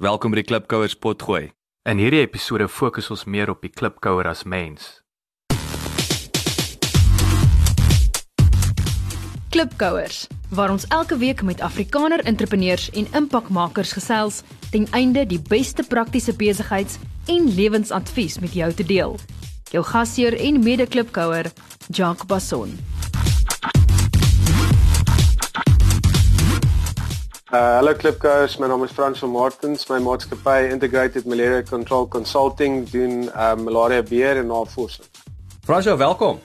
Welkom by die Klipkouers potgooi. In hierdie episode fokus ons meer op die klipkouer as mens. Klipkouers, waar ons elke week met Afrikaner entrepreneurs en impakmakers gesels ten einde die beste praktiese besigheids- en lewensadvies met jou te deel. Jou gasheer en mede-klipkouer, Jacques Basson. Uh hallo Klipkous, my naam is Frans van Martens. My maatskappy Integrated Malaria Control Consulting doen uh malaria beheer en navorsing. Fransjo, welkom.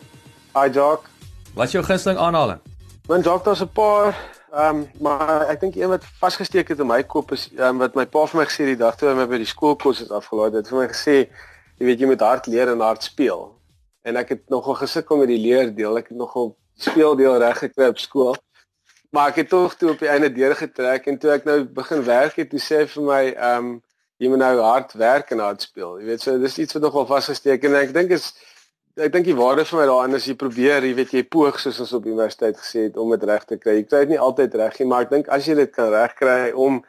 Hi Jock. Wat is jou gunsteling aanhaling? My Jock, daar's 'n paar um maar ek dink een wat vasgesteek het in my kop is um wat my pa vir my gesê die dag toe hy my by die skoolkos het afgelaai het. Vir my gesê, jy weet jy moet hard leer en hard speel. En ek het nogal gesukkel met die leer deel. Ek het nogal speel deel reg gekry op skool maar ek het tog toe op die einde deur getrek en toe ek nou begin werk het, toe sê hy vir my, ehm um, jy moet nou hard werk en hard speel. Jy weet, so dis iets wat nogal vasgesteek en ek dink is ek dink die waarde vir my daarin is jy probeer, jy weet jy poog soos ons op universiteit gesê het om dit reg te kry. Jy kry dit nie altyd reg nie, maar ek dink as jy dit kan regkry om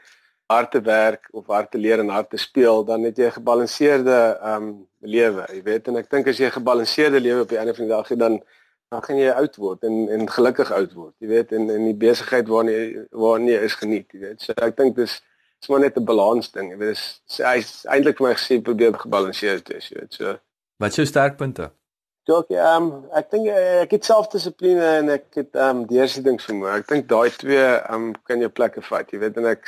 hard te werk of hard te leer en hard te speel, dan het jy 'n gebalanseerde ehm um, lewe, jy weet. En ek dink as jy 'n gebalanseerde lewe op die einde van die dag het, dan dan gaan jy oud word en en gelukkig oud word, jy weet, en in die besigheid waarna jy waarna jy is geniet, jy weet. So ek dink dis is maar net 'n balans ding, jy weet. Dis hy's eintlik vir my gesê probeer gebalanseerd wees, jy weet. So Wat is jou sterkpunte? Dalk ehm um, ek dink eh, ek het selfdissipline en ek het ehm um, deursettingsvermoë. Ek dink daai twee ehm um, kan jou plekke vat, jy weet, en ek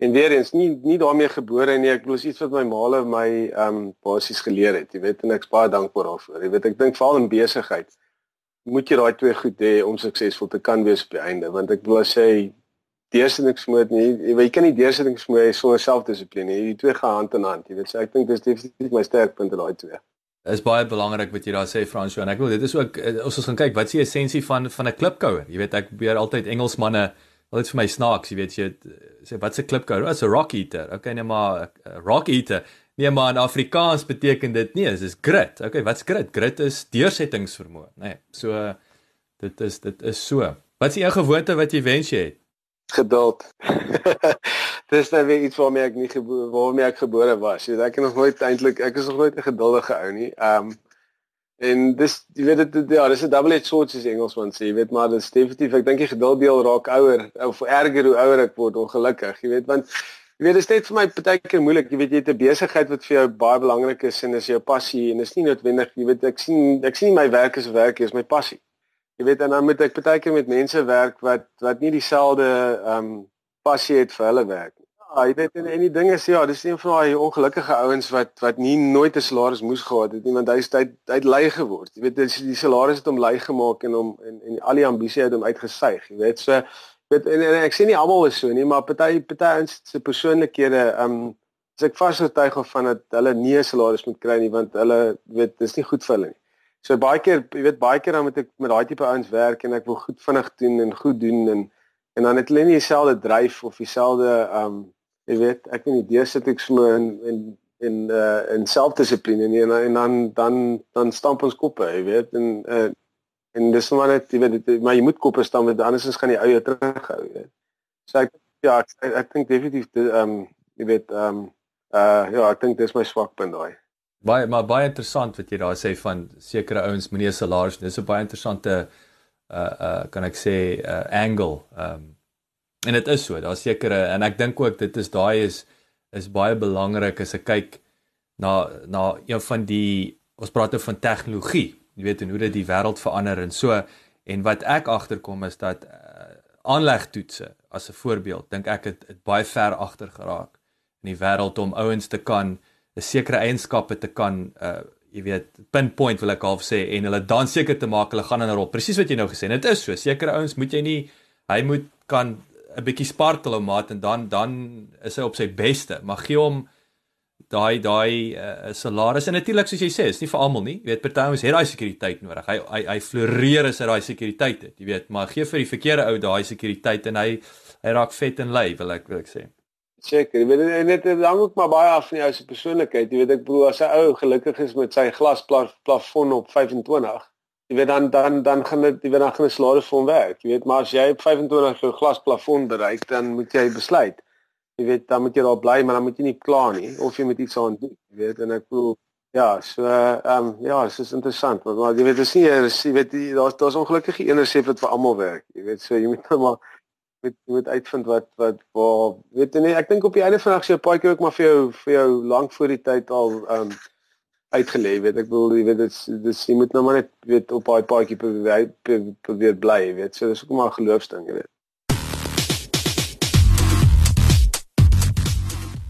en weer eens nie nie daarmee gebore nie. Ek glo iets wat my maale my ehm um, basies geleer het, jy weet, en ek's baie dankbaar daarvoor. Jy weet, ek dink veral in besigheid moet jy daai twee goed hê om suksesvol te kan wees op die einde want ek wil sê deursettingsmoed nie jy, jy kan nie deursettingsmoed hê sonder selfdissipline. Nie die twee gaan hand in hand jy weet. So ek dink dis definitief my sterkpunte daai twee. Is baie belangrik wat jy daar sê Fransjo en ek wil dit is ook eh, ons ons gaan kyk wat is die essensie van van 'n klipkouer? Jy weet ek probeer altyd Engelsmanne altyd vir my snaaks jy weet jy sê wat 'n klipkouer? Is 'n rock eater. Okay nee maar rock eater Nee maar in Afrikaans beteken dit nie, dit is grit. Okay, wat's grit? Grit is deursettingsvermoë, nê. Nee, so dit is dit is so. Wat is die een gewoonte wat jy wens jy het? Geduld. Dis nou weer iets waarmee ek nie waarmee ek gebore was. Jy weet ek het nog nooit eintlik ek is nog nooit 'n geduldige ou nie. Um en dis jy weet dit ja, dis 'n double edged sword soos Engelsman sê, jy weet maar dis definitief ek dink die geduld deel raak ouer of erger hoe ouer ek word ongelukkig, jy weet want Jy weet dit is net vir my baie keer moeilik. Jy weet jy het 'n besigheid wat vir jou baie belangrik is en is jou passie en is nie noodwendig jy weet ek sien ek sien my werk as 'n werk is my passie. Jy weet en dan moet ek baie keer met mense werk wat wat nie dieselfde ehm um, passie het vir hulle werk nie. Ja, jy weet en, en die ding is ja, dis een van daai ongelukkige ouens wat wat nie nooit 'n salaris moes gehad het nie want hy's hy hy't lui geword. Jy weet die salaris het hom lui gemaak en hom en en al die ambisie het hom uitgesuig. Jy weet so weet en, en ek sê nie almal is so nie, maar party party ouens se persoonlikhede, ehm um, as ek vasoortuig of van dat hulle nie salaris moet kry nie want hulle weet dis nie goed vir hulle nie. So baie keer, jy weet baie keer dan moet ek met daai tipe ouens werk en ek wil goed vinnig doen en goed doen en en dan het hulle nie dieselfde dryf of dieselfde ehm um, jy weet, ek weet nie deursettingsvermoë en en en uh en selfdissipline en, en dan dan dan stamp ons koppe, jy weet, en uh En dis maar net jy weet dit maar jy moet koppe staan met anders is gaan die eie terughou weet. So ek ja ek ek, ek dink definitief ehm um, jy weet ehm um, uh ja ek dink dis my swakpunt daai. Baie maar baie interessant wat jy daar sê van sekere ouens meneer salaris. Dis 'n baie interessante uh uh kan ek sê uh angle. Ehm um, en dit is so. Daar's sekere en ek dink ook dit is daai is is baie belangrik as ek kyk na na een van die ons praat oor van tegnologie jy weet en hoe dit die wêreld verander en so. En wat ek agterkom is dat uh, aanlegtoetse as 'n voorbeeld dink ek het, het baie ver agter geraak in die wêreld om ouens te kan 'n sekere eienskappe te kan uh jy weet pinpoint wil ek half sê en hulle dan seker te maak hulle gaan in 'n rol. Presies wat jy nou gesê het dit is so. Sekere ouens moet jy nie hy moet kan 'n bietjie spartel ou maat en dan dan is hy op sy beste. Maar gee hom daai daai uh, salaris. En natuurlik soos jy sê is nie vir almal nie. Jy weet party ouens het daai sekuriteit nodig. Hy hy hy floreer as hy daai sekuriteit het jy weet. Maar gee vir die verkeerde ou daai sekuriteit en hy hy raak vet en lui wil ek wil ek sê. Seker jy weet net dit hang ook maar baie af van jou se persoonlikheid. Jy weet ek bedoel as 'n ou gelukkig is met sy glas plafon op 25 jy weet dan dan dan gaan dit jy weet dan gaan 'n salaris vir hom werk jy weet. Maar as jy op 25 jou glas plafon bereik dan moet jy besluit jy weet dan moet jy daar bly maar dan moet jy nie kla nie of jy moet iets aan doen jy weet en ek voel ja so ehm um, ja dit is interessant want maar jy weet dis nie jy weet daar's daar's ongelukkig een resep wat vir almal werk jy weet so jy moet nou maar moet moet uitvind wat wat waar weet jy nie ek dink op die einde van die dag se paadjie ook maar vir jou vir jou lank voor die tyd al ehm um, uitgelê weet ek bedoel jy weet dit dis jy moet nou maar net weet op daai paadjie probeer probeer bly weet so dis ook maar 'n geloofsding jy weet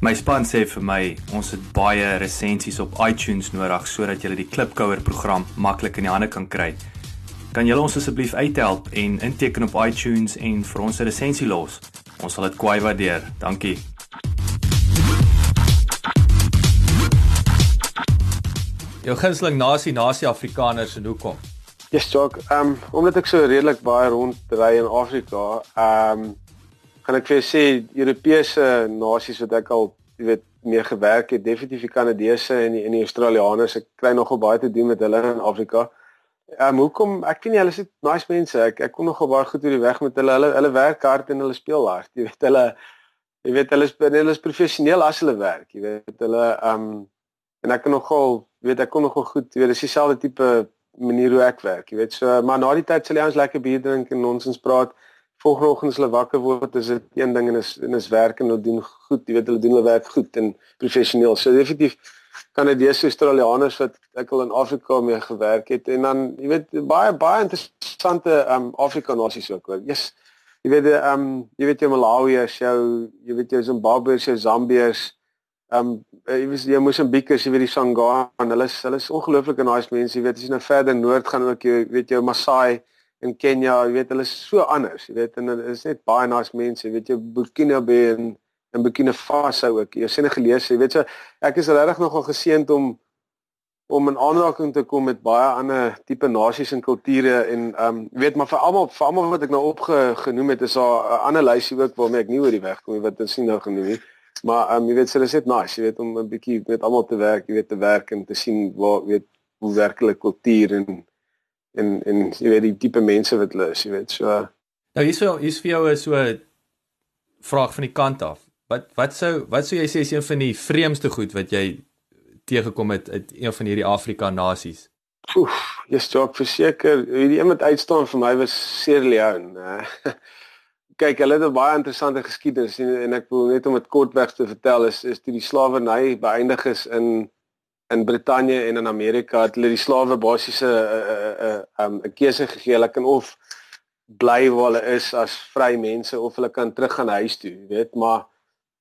My span sê vir my ons het baie resensies op iTunes nodig sodat jy die Klipkouer program maklik in die hande kan kry. Kan julle ons asseblief uithelp en inteken op iTunes en vir ons 'n resensie los? Ons sal dit kwai waardeer. Dankie. Jou gunsteling nasie, nasie Afrikaners en hoekom? Yes, Jock. Ehm um, omdat ek so redelik baie rondry in Afrika, ehm um, kan ek vir jou sê Europese nasies wat ek al, jy weet, mee gewerk het, definitief die Kanadese en die en die Australiërs, ek kry nogal baie te doen met hulle in Afrika. Ehm um, hoekom? Ek ken hulle is nice mense. Ek ek kom nogal baie goed oor die weg met hulle. Hulle hulle werk hard en hulle speel hard. Jy weet hulle jy weet hulle is hulle is professioneel as hulle werk. Jy weet hulle ehm um, en ek kan nogal weet ek kom nogal goed, jy weet dis dieselfde tipe manier hoe ek werk. Jy weet so maar na die tyd sal jy ons lekker bier drink en nonsens praat volgende oggend as hulle wakker word, is dit een ding en is en is werk en hulle doen goed, jy weet hulle doen hulle werk goed en professioneel. So definitief kan dit dis Australiërs wat ek al in Afrika mee gewerk het en dan jy weet baie baie interessante um Afrika nasies ook. Yes. Jy weet um jy weet jy Malawi, jou jy weet jy Zimbabwe, jou Zambiërs, um jy weet jy Mosambikers, jy weet die Sangha, hulle is hulle is ongelooflike nice mense, jy weet as jy nou verder noord gaan ook jy weet jou Masai in Kenia, jy weet hulle is so anders, jy weet en dit is net baie nice mense, jy weet jy Burkina Faso en en Burkina Faso ook. Jy sien gelees, jy weet so ek is regtig nogal geseënd om om in aanraking te kom met baie ander tipe nasies en kulture en ehm um, weet maar vir almal vir almal wat ek nou opgenoem het is daar 'n ander lysie ook waarmee ek nie oor die weg kom nie wat ons sien nou genoem nie. Maar ehm um, jy weet so dis net nice, jy weet om 'n bietjie met almal te werk, jy weet te werk en te sien waar weet hoe werklik kultuur en en en jy weet die tipe mense wat hulle is, jy weet, so Nou hier's vir hier's vir jou 'n so vraag van die kant af. Wat wat sou wat sou jy sê is een van die vreemdste goed wat jy teëgekom het uit een van hierdie Afrika nasies? Oef, jy's dalk verseker, hierdie een wat uitstaan vir my was Sierra Leone. Kyk, hulle het 'n baie interessante geskiedenis en, en ek wil net om dit kortweg te vertel is is toe die slawerny beëindig is in in Brittanje en in Amerika het hulle die slawe basiese 'n 'n 'n 'n keuse gegee. Hulle kan of bly waar hulle is as vry mense of hulle kan teruggaan huis toe, jy weet, maar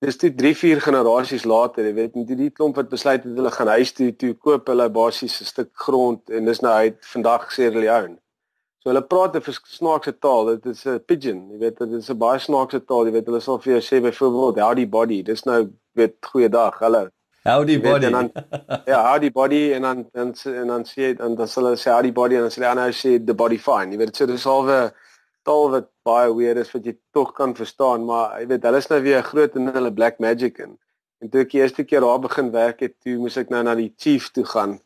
dis toe 3, 4 generasies later, jy weet, die die klomp wat besluit het hulle gaan huis toe toe koop hulle basies 'n stuk grond en dis nou uit vandag sê hulle Leon. So hulle praat 'n snaakse taal. Dit is 'n pidgin, jy weet, dit is 'n baie snaakse taal. Jy weet, hulle sal vir jou sê byvoorbeeld howdy body. Dis nou weet goeiedag. Hallo. Howdy body. Dan, ja, howdy body en dan en en dan sê en dan hulle sê howdy body en dan sê hulle nou sê the body fine. Jy weet so dis alwe taal wat baie weird is wat jy tog kan verstaan, maar jy weet hulle is nou weer groot in hulle black magic en en toe ek die eerste keer daar begin werk het, toe moes ek nou na die chief toe gaan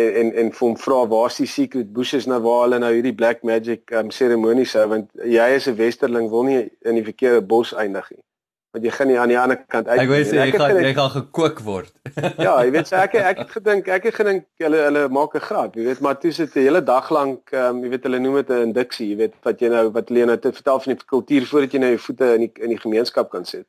en en en vir hom vra waar is die secret bushes nou waar hulle nou hierdie black magic um, seremonies hou want jy is 'n westerling wil nie in die verkeerde bos eindig nie want jy gaan nie aan die ander kant uit. Ek wou sê jy gaan jy gaan gekook word. ja, jy weet so ek ek het gedink ek het gedink hulle hulle maak 'n grap, jy weet, maar toe sit 'n hele dag lank, ehm um, jy weet hulle noem dit 'n induksie, jy weet wat jy nou wat hulle nou te vertel van die kultuur voordat jy nou jou voete in die in die gemeenskap kan sit.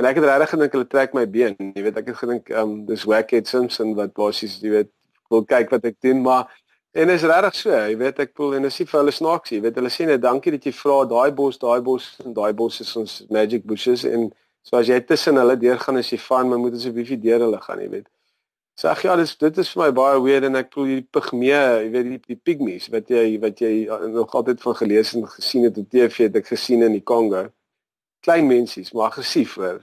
En ek het regtig gedink hulle trek my been, jy weet ek het gedink ehm um, dis Wackhead Simpson wat basies jy weet wil kyk wat ek doen, maar En is regtig so, jy weet ek voel en as jy vir hulle snaaks, jy weet hulle sê net dankie dat jy vra daai bos, daai bos en daai bos is ons magic bushes en so as jy tussen hulle deur gaan as jy van, maar moet asseblief nie deur hulle gaan, jy weet. So, ja, dis dit is vir my baie weird en ek voel hierdie pigmee, jy weet die, die pygmies wat jy wat jy nog altyd van gelees en gesien het op TV het ek gesien in die Kongo. Klein mensies, maar aggressief hoor.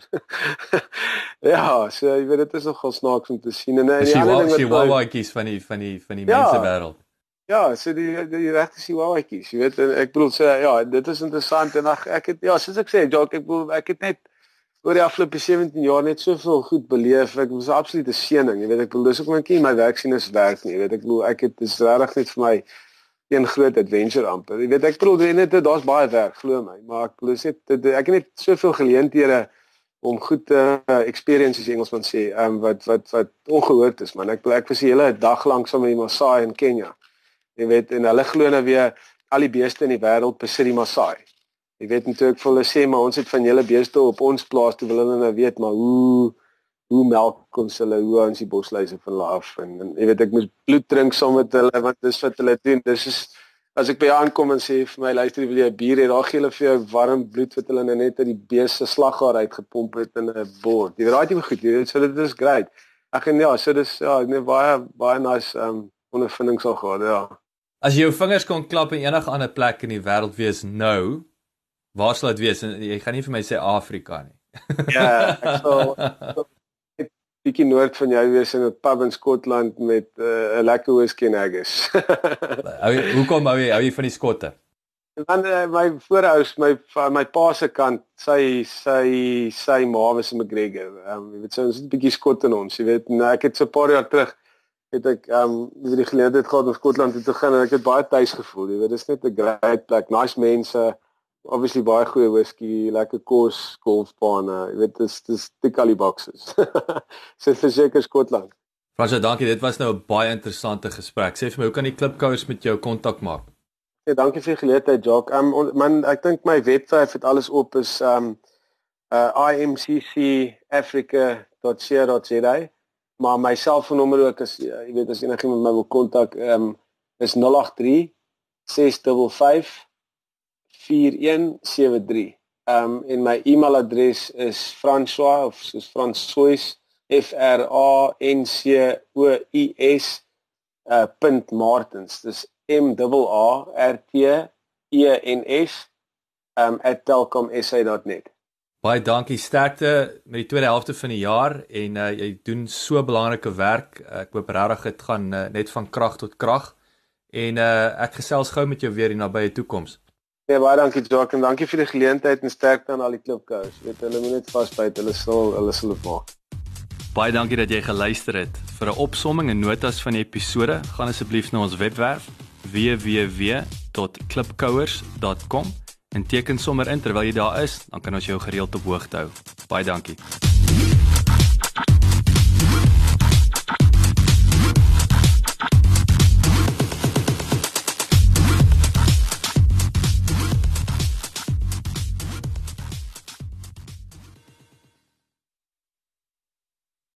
ja, so jy weet dit is nogal snaaks om te sien en en die ander ding wat jy wawaatjies van die van die van die ja, mense wêreld. Ja, so die die, die regte sien wawaatjies, jy weet en ek bedoel sê ja, dit is interessant en ag ek het ja, soos ek sê, Jock, ek bedoel ek het net oor die afgelope 17 jaar net soveel goed beleef. Ek was absoluut 'n seëning, jy weet ek bedoel dis ook my kind my werk sien is werk nie, jy weet ek bedoel ek het dis regtig net vir my een groot adventure amper. Jy weet ek bedoel net daar's baie werk, glo my, maar ek bedoel net ek het net soveel geleenthede om goed te uh, experiences Engelsman sê, um, wat wat wat ongehoord is man. Ek ek was die hele dag lank saam met die Maasai in Kenia. Jy weet en hulle glo nou weer al die beeste in die wêreld besit die Maasai. Jy weet natuurlik vir hulle sê maar ons het van julle beeste op ons plaas toe wil hulle nou weet maar hoe hoe melk ons hulle hoe ons die bosluise van hulle af en, en jy weet ek moet bloed drink saam met hulle want dis wat hulle doen. Dis is as ek by jou aankom en sê vir my luister wil jy 'n bier hê, dan gee hulle vir jou warm bloed wat hulle nou net uit die bees se slaggaar uitgepomp het in 'n bord. Jy weet daai tipe goed, jy weet so dit is great. Ek en ja, so dis ja, net baie baie nice um ondervinding sal gehad, ja. As jy jou vingers kon klap in enige ander plek in die wêreld wees nou, waar sal dit wees? En jy gaan nie vir my sê Afrika nie. ja, ek sal bietjie noord van jou wees in 'n pub in Skotland met eh, 'n uh, lekker whisky en haggis. hou jy hoekom hou jy hou jy van die skotte? Want uh, my voorouers, my my pa se kant, sy sy sy ma was 'n McGregor. Um, jy weet so ons het 'n bietjie skot in ons, jy weet. Nou ek het so 'n paar jaar terug het ek um, die geleentheid gehad om Skotland toe te gaan en ek het baie tuis gevoel. Jy weet, dit is net 'n great plek, nice mense obviously baie goeie whisky, lekker kos, golfbane, jy weet dis dis al die boxes. Sit verseker Skotland. Fransjo, dankie. Dit was nou 'n baie interessante gesprek. Sê vir my, hoe kan die klipkouers met jou kontak maak? Ja, dankie vir die geleentheid, Jock. Um man, ek dink my webwerf het alles op is um uh imccafrica.co.za. Maar my selfoonnommer ook is jy weet as enigiemand my wil kontak, um is 083 655 4173. Ehm um, en my e-mailadres is François of soos François F R A N C O I S uh .martins. Dis M A R T E N S um @telkomsa.net. Baie dankie sterkte met die tweede helfte van die jaar en uh, jy doen so belangrike werk. Ek hoop regtig dit gaan uh, net van krag tot krag. En uh, ek gesels gou met jou weer in nabye toekoms. Nee, baie dankie Jock en dankie vir die geleentheid en sterkte aan al die klipkous. Weet hulle moet net vasbyt, hulle sal hulle sal maak. Baie dankie dat jy geluister het. Vir 'n opsomming en notas van die episode, gaan asseblief na ons webwerf www.klipkouers.com en teken sommer in terwyl jy daar is, dan kan ons jou gereeld op hoogte hou. Baie dankie.